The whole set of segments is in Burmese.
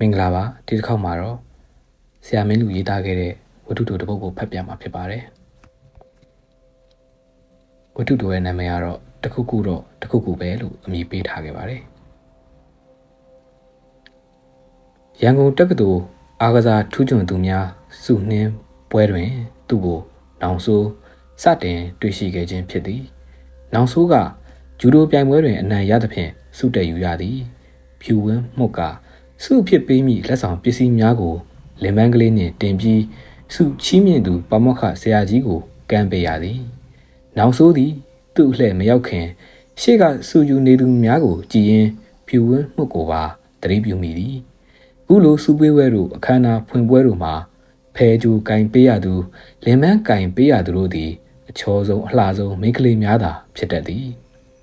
မင်္ဂလာပါဒီတစ်ခေါက်မှာတော့ဆရာမင်းလူရေးသားခဲ့တဲ့ဝတ္ထုတိုတစ်ပုဒ်ကိုဖတ်ပြမှာဖြစ်ပါတယ်ဝတ္ထုတိုရဲ့နာမည်ကတော့တခုခုတော့တခုခုပဲလို့အမည်ပေးထားခဲ့ပါတယ်ရန်ကုန်တက္ကသိုလ်အားကစားထူးချွန်သူများစုနှင်းပွဲတွင်သူ့ကိုနောင်ဆိုးစတင်တွေ့ရှိခဲ့ခြင်းဖြစ်သည်နောင်ဆိုးကဂျူဒိုပြိုင်ပွဲတွင်အနိုင်ရသဖြင့်စုတက်ယူရသည်ဖြူဝင်းမှုတ်က စုဖြစ်ပေးမိလက်ဆောင်ပစ္စည်းများကိုလင်ပန်းကလေးနှင့်တင်ပြီးစုချီးမြှင့်သူပမောက္ခဆရာကြီးကိုကမ်းပေးရသည်။နောက်ဆိုးသည်သူ့အလှဲ့မရောက်ခင်ရှေ့ကစူယူနေသူများကိုကြည်ရင်ဖြူဝင်းမှုကိုပါတတိပြုမိသည်။ခုလိုစုပေးဝဲတို့အခမ်းအနားဖွင့်ပွဲတို့မှာဖဲဂျူကင်ပေးရသူလင်မန်းကင်ပေးရသူတို့သည်အချောဆုံးအလှဆုံးမိန်းကလေးများသာဖြစ်တတ်သည်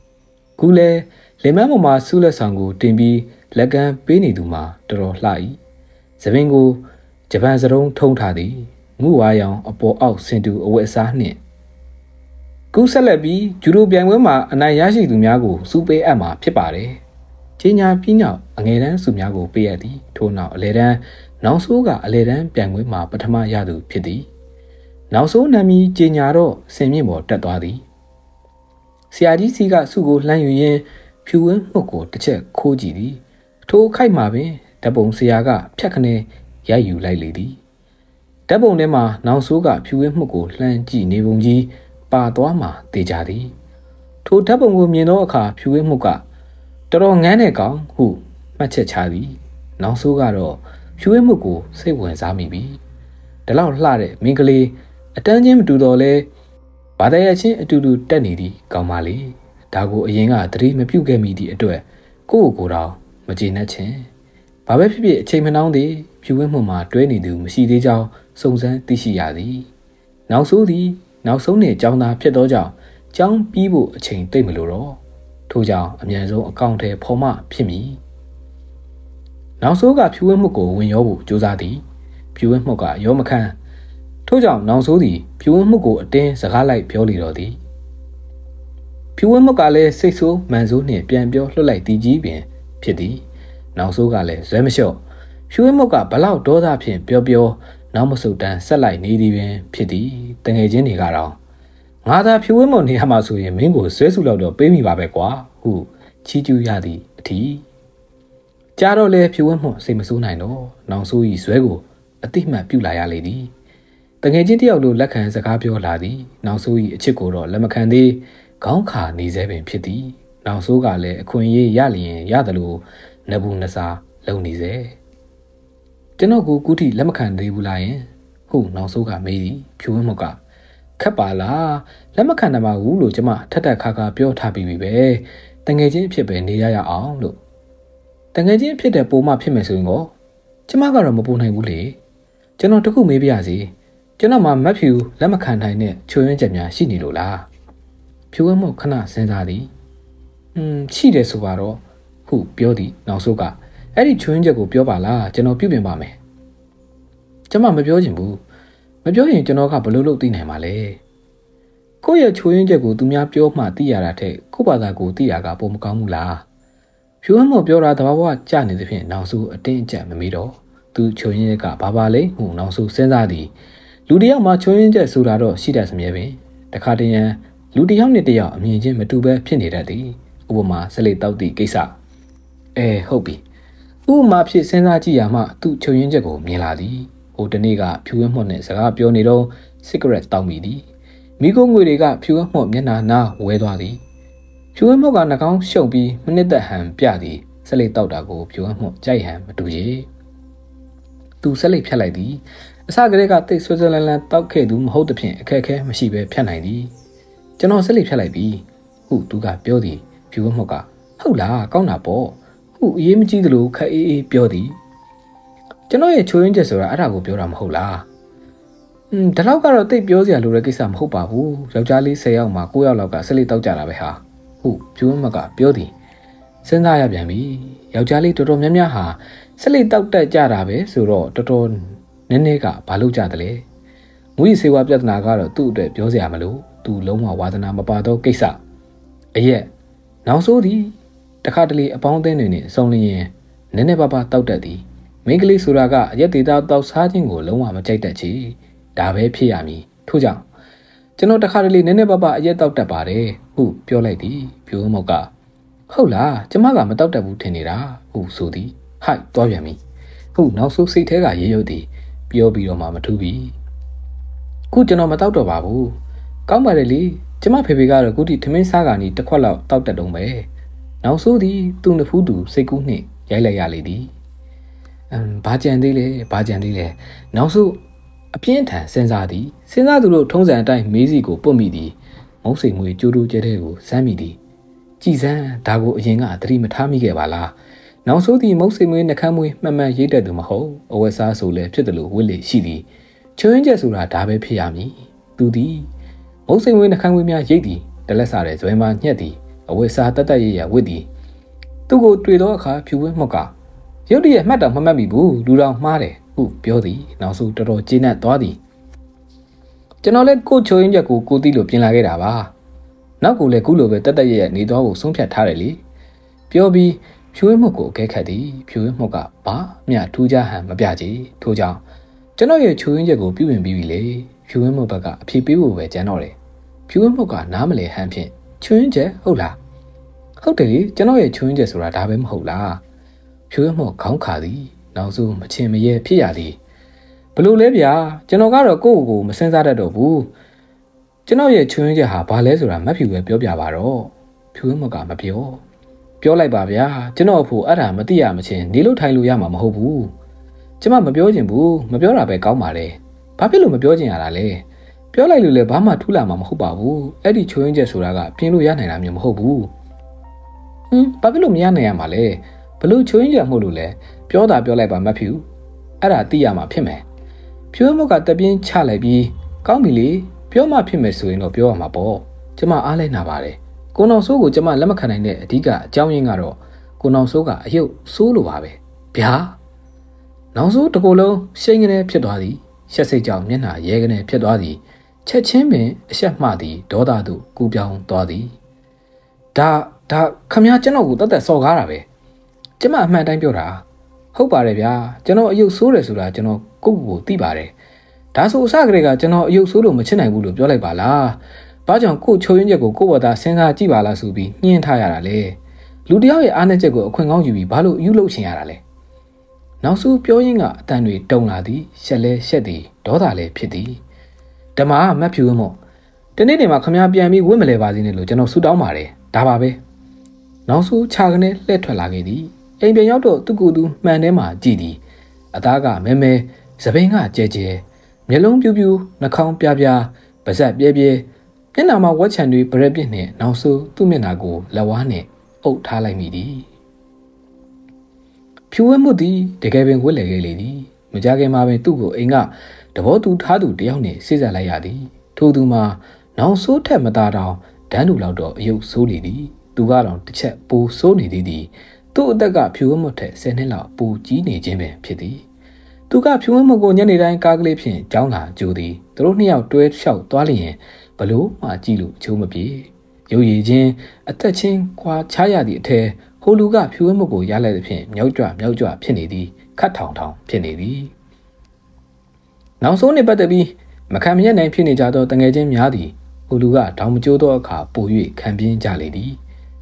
။ခုလဲလင်မန်းပေါ်မှာဆုလက်ဆောင်ကိုတင်ပြီး လက်ကမ်းပေးနေသူမှာတော်တော်လှ၏။သပင်ကိုဂျပန်စရုံးထုံးထားသည်ငုဝါရောင်အပေါ်အောက်ဆင်တူအဝတ်အစားနှင့်ကူးဆက်လက်ပြီးဂျူဒိုပြိုင်ပွဲမှာအနိုင်ရရှိသူများကိုစုပေးအပ်မှာဖြစ်ပါတယ်။ကြီးညာပြီးနောက်အငယ်တန်းစုများကိုပေးရသည်ထို့နောက်အလေတန်းနောက်ဆိုးကအလေတန်းပြိုင်ပွဲမှာပထမရသူဖြစ်သည်။နောက်ဆိုးနာမည်ကြီးညာတော့ဆင်မြင့်ပေါ်တက်သွားသည်။ဆရာကြီးစီကစုကိုလှမ်းယူရင်းဖြူဝင်းမှုတ်ကိုတစ်ချက်ခိုးကြည့်သည်။ ထိုခိုက်မှာပင်ဓပုံဆရာကဖြတ်ခနဲရိုက်ယူလိုက်လေသည်ဓာတ်ပုံထဲမှာနောင်ဆိုးကဖြူဝင်းမှုကိုလှမ်းကြည့်နေပုံကြီးပါသွားမှတေချာသည်ထိုဓာတ်ပုံကိုမြင်သောအခါဖြူဝင်းမှုကတော်တော်ငန်းတဲ့ကောင်ဟုမှတ်ချက်ချသည်နောင်ဆိုးကတော့ဖြူဝင်းမှုကိုစိတ်ဝင်စားမိပြီဒါလောက်လှတဲ့မင်းကလေးအတန်းချင်းမတူတော့လဲဘာတရချင်းအတူတူတက်နေသည်ကောင်းပါလေဒါကိုအရင်ကသတိမပြုတ်ခဲ့မိသည့်အတွက်ကိုယ့်ကိုယ်တော် မကျေနပ်ခြင်းဘာပဲဖြစ်ဖြစ်အချိန်မနှောင်းသည်ဖြူဝင်းမှုမှာတွဲနေသူမရှိသေးကြောင်းစုံစမ်းသိရှိရသည်နောက်ဆိုးသည်နောက်ဆုံးနှင့်ကြောင်းသားဖြစ်သောကြောင့်ကြောင်းပြီးဖို့အချိန်တိတ်မလိုတော့ထို့ကြောင့်အမြန်ဆုံးအကောင့်ထဲဖော်မှဖြစ်မည်နောက်ဆိုးကဖြူဝင်းမှုကိုဝင်ရောဖို့ကြိုးစားသည်ဖြူဝင်းမှုကရောမခန့်ထို့ကြောင့်နောက်ဆိုးသည်ဖြူဝင်းမှုကိုအတင်းစကားလိုက်ပြောလေတော့သည်ဖြူဝင်းမှုကလည်းစိတ်ဆိုးမှန်ဆိုးနှင့်ပြန်ပြောလွှတ်လိုက်သည်ကြီးပင် ဖြစ်သည်နောက်ဆိုးကလည်းဇွဲမလျှော့ဖြူဝင်းမှုကဘလောက်ဒေါသဖြင့်ပြောပြောနောက်မဆုတ်တန်းဆက်လိုက်နေသည်ပင်ဖြစ်သည်တငယ်ချင်းတွေကတော့ငါသာဖြူဝင်းမုံနေရမှာဆိုရင်မင်းကိုဆွဲစုလောက်တော့ပေးမိပါပဲကွာဟုချီးကျူးရသည်အထီးကြားတော့လေဖြူဝင်းမုံစိတ်မဆိုးနိုင်တော့နောင်ဆိုးဤဇွဲကိုအတိမှတ်ပြုလာရလေသည်တငယ်ချင်းတယောက်လိုလက်ခံစကားပြောလာသည် နောင်ဆိုးဤအချစ်ကိုတော့လက်မခံသေးခေါင်းခါနေစေပင်ဖြစ်သည် နောင်ဆိုးကလည်းအခွင့်အရေးရလျင်ရတယ်လို့နဘူးနစာလုံနေစေကျွန်တော်ကိုကူးထိလက်မခံသေးဘူးလားယင်ဟုတ်နောက်ဆုံးကမေးသည်ဖြူဝင်းမကခက်ပါလားလက်မခံနိုင်ပါဘူးလို့ကျမထက်ထက်ခါခါပြောထားပြီးပြီပဲတငယ်ချင်းအဖြစ်ပဲနေရရအောင်လို့တငယ်ချင်းအဖြစ်တဲ့ပုံမှဖြစ်မယ်ဆိုရင်ကောကျမကတော့မပူနိုင်ဘူးလေကျွန်တော်တခုမေးပြရစီကျွန်တော်မှမက်ဖြူလက်မခံနိုင်တဲ့ချိုးရင်းချက်များရှိနေလို့လားဖြူဝင်းမခဏစဉ်းစားသည် อืมရှိတယ်ဆိုပါတော့ဟုပြောသည်နောက်ဆုံးကအဲ့ဒီချွင်းချက်ကိုပြောပါလားကျွန်တော်ပြုပြင်ပါမယ်ကျမမပြောချင်ဘူးမပြောရင်ကျွန်တော်ကဘလို့လို့သိနိုင်မှာလဲကိုယ့်ရဲ့ချွင်းချက်ကိုသူများပြောမှသိရတာထက်ကိုယ့်ဘာသာကိုသိရတာပုံမကောင်းဘူးလားဖြူဟမ်းမော်ပြောတာတဘာဝကြနေသဖြင့်နောက်စုအတင်းအကျပ်မမေးတော့သူချွင်းရက်ကဘာပါလဲဟုနောက်စုစဉ်းစားသည်လူတယောက်မှချွင်းချက်ဆိုတာတော့ရှိတတ်စမြဲပင်တခါတရံလူတယောက်နဲ့တယောက်အမြင်ချင်းမတူဘဲဖြစ်နေတတ်သည် ဥပမာစလိတ်တောက်သည့်ကိစ္စအဲဟုတ်ပြီဥပမာဖြစ်စဉ်းစားကြည့်ရမှသူ့ချုပ်ရင်းချက်ကိုမြင်လာသည်ဟိုတနေ့ကဖြူဝင်းမှုတ်နဲ့စကားပြောနေတော့စီဂရက်တောက်မိသည်မိခိုးငွေတွေကဖြူဝင်းမှုတ်မျက်နှာနားဝဲသွားသည်ဖြူဝင်းမှုတ်ကနှကောင်းရှုပ်ပြီးမနစ်သက်ဟန်ပြသည်ဆက်လက်တောက်တာကိုဖြူဝင်းမှုတ်ကြိုက်ဟန်မတူရေသူဆက်လက်ဖြတ်လိုက်သည်အစကတည်းကတိတ်ဆွဆွလန်းလန်းတောက်ခဲ့သူမဟုတ်သဖြင့်အခက်အခဲမရှိဘဲဖြတ်နိုင်သည်ကျွန်တော်ဆက်လက်ဖြတ်လိုက်ပြီဟုသူကပြောသည် ဖြူဝင်းမှုတ်ကဟုတ်လားကောင်းတာပေါ့ဟုအရေးမကြီးသလိုခက်အေးအေးပြောသည်ကျွန်တော်ရဲ့ချိုးရင်းချက်ဆိုတာအဲ့ဒါကိုပြောတာမဟုတ်လားอืมဒီလောက်ကတော့တိတ်ပြောစရာလိုတဲ့ကိစ္စမဟုတ်ပါဘူးယောက်ျားလေး10ယောက်မှာ9ယောက်လောက်ကဆက်လက်တောက်ကြတာပဲဟာဟုတ်ကျိုးမကပြောသည်စဉ်းစားရပြန်ပြီယောက်ျားလေးတော်တော်များများဟာဆက်လက်တောက်တက်ကြတာပဲဆိုတော့တော်တော်နည်းနည်းကဘာလို့ကြတယ်လဲမူရီစေဝါပြဿနာကတော့သူ့အတွက်ပြောစရာမလိုသူလုံးဝဝါသနာမပါတော့ကိစ္စအရက် နောက်ဆိုးသည်တခါတလေအပေါင်းအသင်းတွေနဲ့စုံလျင်နည်းနည်းပါးပါးတောက်တတ်သည်မိန်းကလေးဆိုတာကအရက်သေးသားတောက်စားခြင်းကိုလုံးဝမကြိုက်တတ်ချေဒါပဲဖြစ်ရမည်ထို့ကြောင့်ကျွန်တော်တခါတလေနည်းနည်းပါးပါအရက်တောက်တတ်ပါတယ်ဟုပြောလိုက်သည်ဖြိုးမောက်ကဟုတ်လားကျမကမတောက်တတ်ဘူးထင်နေတာဟုဆိုသည်ဟိုက်သွားပြန်ပြီဟုနောက်ဆုံးစိတ်ထဲကရေရုပ်သည်ပြောပြီးတော့မှမထူးပြီခုကျွန်တော်မတောက်တော့ပါဘူးကောင်းပါတယ်လေ ကျမဖေဖေကတော့ခုထိထမင်းစားကနေတစ်ခွက်လောက်တောက်တတ်တုံးပဲနောက်ဆိုသည်သူ့နဖူးသူစိတ်ကူးနှင့်ရိုက်လိုက်ရလေသည်အမ်ဘာကြံသေးလဲဘာကြံသေးလဲနောက်ဆိုအပြင်းထန်စဉ်းစားသည်စဉ်းစားသူတို့ထုံးစံအတိုင်းမေးစီကိုပုတ်မိသည်မုတ်စိမ်မွေကြိုးတိုးကျဲတဲ့ကိုစမ်းမိသည်ကြည်စမ်းဒါကိုအရင်ကသတိမထားမိခဲ့ပါလားနောက်ဆိုသည်မုတ်စိမ်မွေနှကမ်းမွေမှန်မှန်ရိတ်တတ်သူမဟုတ်အဝက်စားဆိုလည်းဖြစ်တယ်လို့ဝစ်လေရှိသည်ချွင်းချက်ဆိုတာဒါပဲဖြစ်ရမည်သူသည် မုတ်စိမ်မွေနှကမ်းမွေများရိတ်သည်တလက်စားတဲ့ဇွဲမညှက်သည်အဝက်စားတတ်တတ်ရရဝစ်သည်သူ့ကိုတွေ့သောအခါဖြူဝဲမှုတ်ကရုတ်တရက်မှတ်တော့မမှတ်မိဘူးလူတော်မှားတယ်ဟုပြောသည်နောက်ဆုံးတော်တော်ကျေနပ်သွားသည်ကျွန်တော်လည်းကိုချိုရင်းချက်ကိုကိုသိလို့ပြင်လာခဲ့တာပါနောက်ကိုလည်းခုလိုပဲတက်တက်ရရနေသွားဖို့ဆုံးဖြတ်ထားတယ်လေပြောပြီးဖြူဝဲမှုတ်ကိုအကဲခတ်သည်ဖြူဝဲမှုတ်ကဘာမျှထူးခြားဟန်မပြကြထို့ကြောင့်ကျွန်တော်ရဲ့ချိုရင်းချက်ကိုပြုပြင်ပြီးပြီလေ ဖြူဝဲမှုတ်ဘက်ကအဖြေပေးဖို့ပဲကြံတော့တယ်ဖြူဝဲမှုတ်ကနားမလဲဟန်ဖြင့်ချိုရင်းချက်ဟုတ်လားဟုတ်တယ်လေကျွန်တော်ရဲ့ချိုရင်းချက်ဆိုတာဒါပဲမဟုတ်လားဖြိုးရမော့ခေါင်းခါသည်နောက်ဆုံးမချင်မရဲဖြစ်ရသည်ဘလို့လဲဗျာကျွန်တော်ကတော့ကိုယ့်ကိုယ်မစင်စားတတ်တော့ဘူးကျွန်တော်ရဲ့ချွင်းချက်ဟာဘာလဲဆိုတာမဖြူပဲပြောပြပါတော့ဖြူရမော့ကမပြောပြောလိုက်ပါဗျာကျွန်တော်အဖို့အဲ့ဒါမသိရမချင်းနေလို့ထိုင်လို့ရမှာမဟုတ်ဘူးကျမမပြောချင်ဘူးမပြောတာပဲကောင်းပါလေ ဘာဖြစ်လို့မပြောချင်ရတာလဲပြောလိုက်လို့လည်းဘာမှထူးလာမှာမဟုတ်ပါဘူးအဲ့ဒီချွင်းချက်ဆိုတာကပြင်လို့ရနိုင်တာမျိုးမဟုတ်ဘူးဟင်းဘာဖြစ်လို့မရနိုင်ရမှာလဲဘလို့ချွင်းကြမှုလို့လဲပြောတာပြောလိုက်ပါမဖြူအဲ့ဒါသိရမှာဖြစ်မယ်ဖြိုးမုတ်ကတပြင်းချလိုက်ပြီးကောင်းပြီလေပြောမှဖြစ်မယ်ဆိုရင်တော့ပြောရမှာပေါ့ကျမအားလဲနာပါတယ်ကိုနောင်ဆိုးကိုကျမလက်မခံနိုင်တဲ့အဓိကအကြောင်းရင်းကတော့ကိုနောင်ဆိုးကအယုတ်ဆိုးလိုပါပဲဗျာနောင်ဆိုးတကိုယ်လုံးရှိန်ကနေဖြစ်သွားသည် ရှက်စိတ်ကြောင့်မျက်နှာရဲကနေဖြစ်သွားသည်ချက်ချင်းပင်အဆက်မှသည်ဒေါသသို့ကူပြောင်းသွားသည်ဒါဒါခမည်းကျွန်တော်ကိုတတ်သက်စော်ကားတာပဲကျမအမှန်တိုင်းပြောတာဟုတ်ပါတယ်ဗျာကျွန်တော်အယုတ်ဆိုးတယ်ဆိုတာကျွန်တော်ကိုယ့်ကိုယ်သိပါတယ်ဒါဆိုအစကတည်းကကျွန်တော်အယုတ်ဆိုးလို့မချစ်နိုင်ဘူးလို့ပြောလိုက်ပါလားဘာကြောင့်ကို့ချိုးရင်းချက်ကိုကိုယ့်ဘာသာစဉ်းစားကြည့်ပါလားဆိုပြီးညှင်းထားရတာလေလူတယောက်ရဲ့အားနည်းချက်ကိုအခွင့်ကောင်းယူပြီးဘာလို့ယူလုပ်ချင်ရတာလဲ နောက်စုပြောရင်းကအတန်တွေတုံလာသည်ရှက်လဲရှက်သည်ဒေါသလည်းဖြစ်သည်ဓမ္မကမတ်ဖြူဝင်းမို့တနေ့နေမှာခမည်းပြန်ပြီးဝင့်မလဲပါစေနဲ့လို့ကျွန်တော်ဆုတောင်းပါတယ်ဒါပါပဲနောက်စုခြာကနေလှည့်ထွက်လာခဲ့သည်အိမ်ပြန်ရောက်တော့သူ့ကိုယ်သူမှန်ထဲမှာကြည်သည်အသားကမဲမဲသပင်းကကြဲကြဲမျက်လုံးပြူးပြူးနှာခေါင်းပြားပြားပါးစပ်ပြဲပြဲမျက်နှာမှာဝက်ချံတွေဗရက်ပြစ်နဲ့နောက်ဆိုသူ့မျက်နှာကိုလက်ဝါးနဲ့အုပ်ထားလိုက်မိသည် ဖြူဝဲမှုသည်တကယ်ပင်ဝက်လေခဲ့လေသည်မကြခင်မှာပင်သူ့ကိုအိမ်ကတဘောသူထားသူတယောက်နဲ့စိစက်လိုက်ရသည်ထို့သူမှာနောင်ဆိုးထက်မသာတောင်ဒန်းတူလောက်တော့အယုတ်ဆိုးလေသည်သူကတော့တစ်ချက်ပိုဆိုးနေသည်သည်သူ့အသက်ကဖြူဝဲမွတ်ထက်10နှစ်လောက်ပိုကြီးနေခြင်းပင်ဖြစ်သည်သူကဖြူဝဲမွတ်ကိုညနေတိုင်းကားကလေးဖြင့်ကြောင်းလာကြိုသည်သူတို့နှစ်ယောက်တွဲလျှောက်သွားလျင်ဘလို့မှကြည့်လို့အချိုးမပြေရုပ်ရည်ချင်းအသက်ချင်းခွာချရသည့်အထက် ဟိုလူကဖြူဝဲမွတ်ကိုရလိုက်သဖြင့်မြောက်ကြွမြောက်ကြွဖြစ်နေသည်ခတ်ထောင်ထောင်ဖြစ်နေသည်နောက်ဆုံးနှစ်ပတ်သက်ပြီးမခံမရနိုင်ဖြစ်နေကြသောတငယ်ချင်းများသည်ဟိုလူကတောင်မကျိုးသောအခါပို၍ခံပြင်းကြလေသည်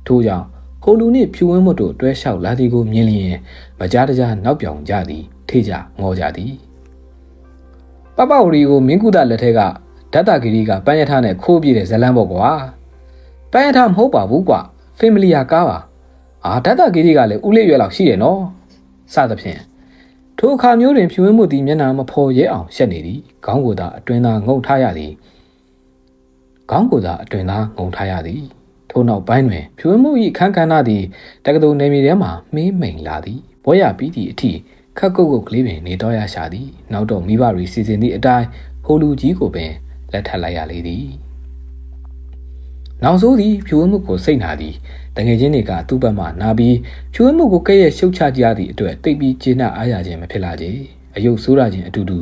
ထို့ကြောင့်ဟိုလူနှင့်ဖြူဝင်းမတ်တို့တွဲလျှောက်လာသည်ကိုမြင်လျင်မကြားတကြားနောက်ပြောင်ကြသည်ထေကြငေါ်ကြသည်ပပဝရီကိုမင်းကုသလက်ထက်ကဓာတဂီရီကပန်းရထားနဲ့ခိုးပြေးတဲ့ဇလန်းပေါ့ကွာပန်းရထားမဟုတ်ပါဘူးကွာဖင်မလီယာကားပါ အာဓာတဂီရီကလည်းဦးလေးရွယ်လောက်ရှိတယ်နော်စသဖြင့်ထိုအခါမျိုးတွင်ဖြူဝင်းမှုသည်မျက်နှာမဖော်ရဲအောင်ရှက်နေသည်ခေါင်းကိုယ်သာအတွင်းသားငုံထားရသည်ခေါင်းကိုယ်သာအတွင်းသားငုံထားရသည်ထို့နောက်ပိုင်းတွင်ဖြူမှု၏ခန်းကဏ္ဍသည်တက္ကသိုလ်နေမြေထဲမှမင်းမိန်လာသည်ဘွဲရပြီးသည့်အထိခက်ကုတ်ကုတ်ကလေးပင်နေတော့ရရှာသည်နောက်တော့မိဘတွေစီစဉ်သည့်အတိုင်းဟိုလူကြီးကိုပင်လက်ထပ်လိုက်ရလေသည် နောက်ဆိုသည်ဖြူဝမှုကိုစိတ်နာသည်တငယ်ချင်းတွေကသူ့ဘက်မှနာပြီးဖြူဝမှုကိုကဲ့ရဲ့ရှုတ်ချကြသည့်အတွက်တိတ်ပြီးကျေနပ်အားရခြင်းမဖြစ်လာကြအယုတ်ဆိုးရခြင်းအတူတူ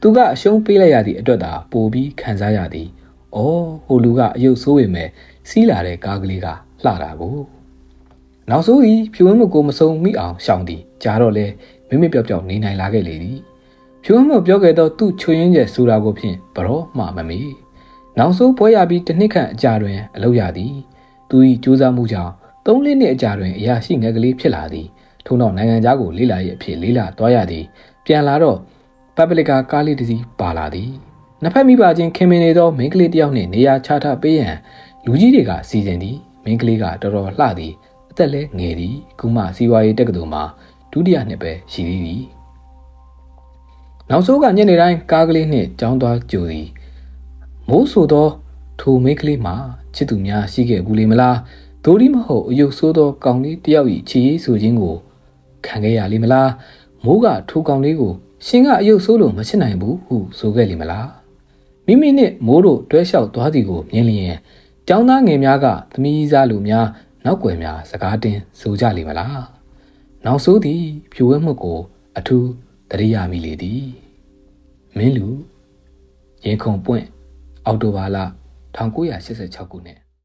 သူကအရှုံးပေးလိုက်ရသည့်အတွက်သာပိုပြီးခံစားရသည်။အော်ဟိုလူကအယုတ်ဆိုးပေမဲ့စီးလာတဲ့ကားကလေးကလှတာကိုနောက်ဆိုဤဖြူဝင်းမကိုမစုံမိအောင်ရှောင်သည်ကြားတော့လဲမမိမိပြောက်ပြောက်နေနိုင်လာခဲ့လေသည်ဖြိုးမောပြောခဲ့သောသူ့ချွေရင်းကျဲဆိုတာကိုဖြင့်ဘရောမှမမေ နောက်ဆုံးပွဲရပြီးတစ်နှစ်ခန့်အကြာတွင်အလုပ်ရသည်သူ၏ကြိုးစားမှုကြောင့်သုံးလနှစ်အကြာတွင်အရာရှိငယ်ကလေးဖြစ်လာသည်ထို့နောက်နိုင်ငံသားကိုလေးလာ၏အဖြစ်လေးလာသွားရသည်ပြန်လာတော့ပပလီကာကားလေးတစ်စီးပါလာသည်နှစ်ဖက်မိပါချင်းခင်မင်နေသောမိန်းကလေးတစ်ယောက်နှင့်နေရာချထားပေးရန်လူကြီးတွေကစီစဉ်သည်မိန်းကလေးကတော်တော်လှသည်အသက်လည်းငယ်သည်ကုမစီဝါရေးတက္ကသိုလ်မှာဒုတိယနှစ်ပဲရှိသေးသည်နောက်ဆုံးကညနေတိုင်းကားကလေးနှင့်ကြောင်းသွားကြိုသည် မိုးဆိုသောထိုမိန်းကလေးမှာချစ်သူများရှိခဲ့ဘူးလေမလားဒိုဒီမဟုတ်အယုတ်ဆိုးသောကောင်လေးတယောက်၏ချီရေးဆိုခြင်းကိုခံခဲ့ရလိမ့်မလားမိုးကထိုကောင်လေးကိုရှင်ကအယုတ်ဆိုးလို့မချစ်နိုင်ဘူးဟုဆိုခဲ့လိမ့်မလားမိမိနှင့်မိုးတို့တွဲလျှောက်သွားသည်ကိုမြင်လျင်ကျောင်းသားငယ်များကသမီးစားလူများနောက်ွယ်များစကားတင်ဆိုကြလိမ့်မလားနောက်ဆိုးသည်ဖြူဝဲမှုကို အထူးတရိယာမိလေသည်မင်းလူရင်ခုန်ပွင့် အော်တိုဘာလ1986ခုနှစ်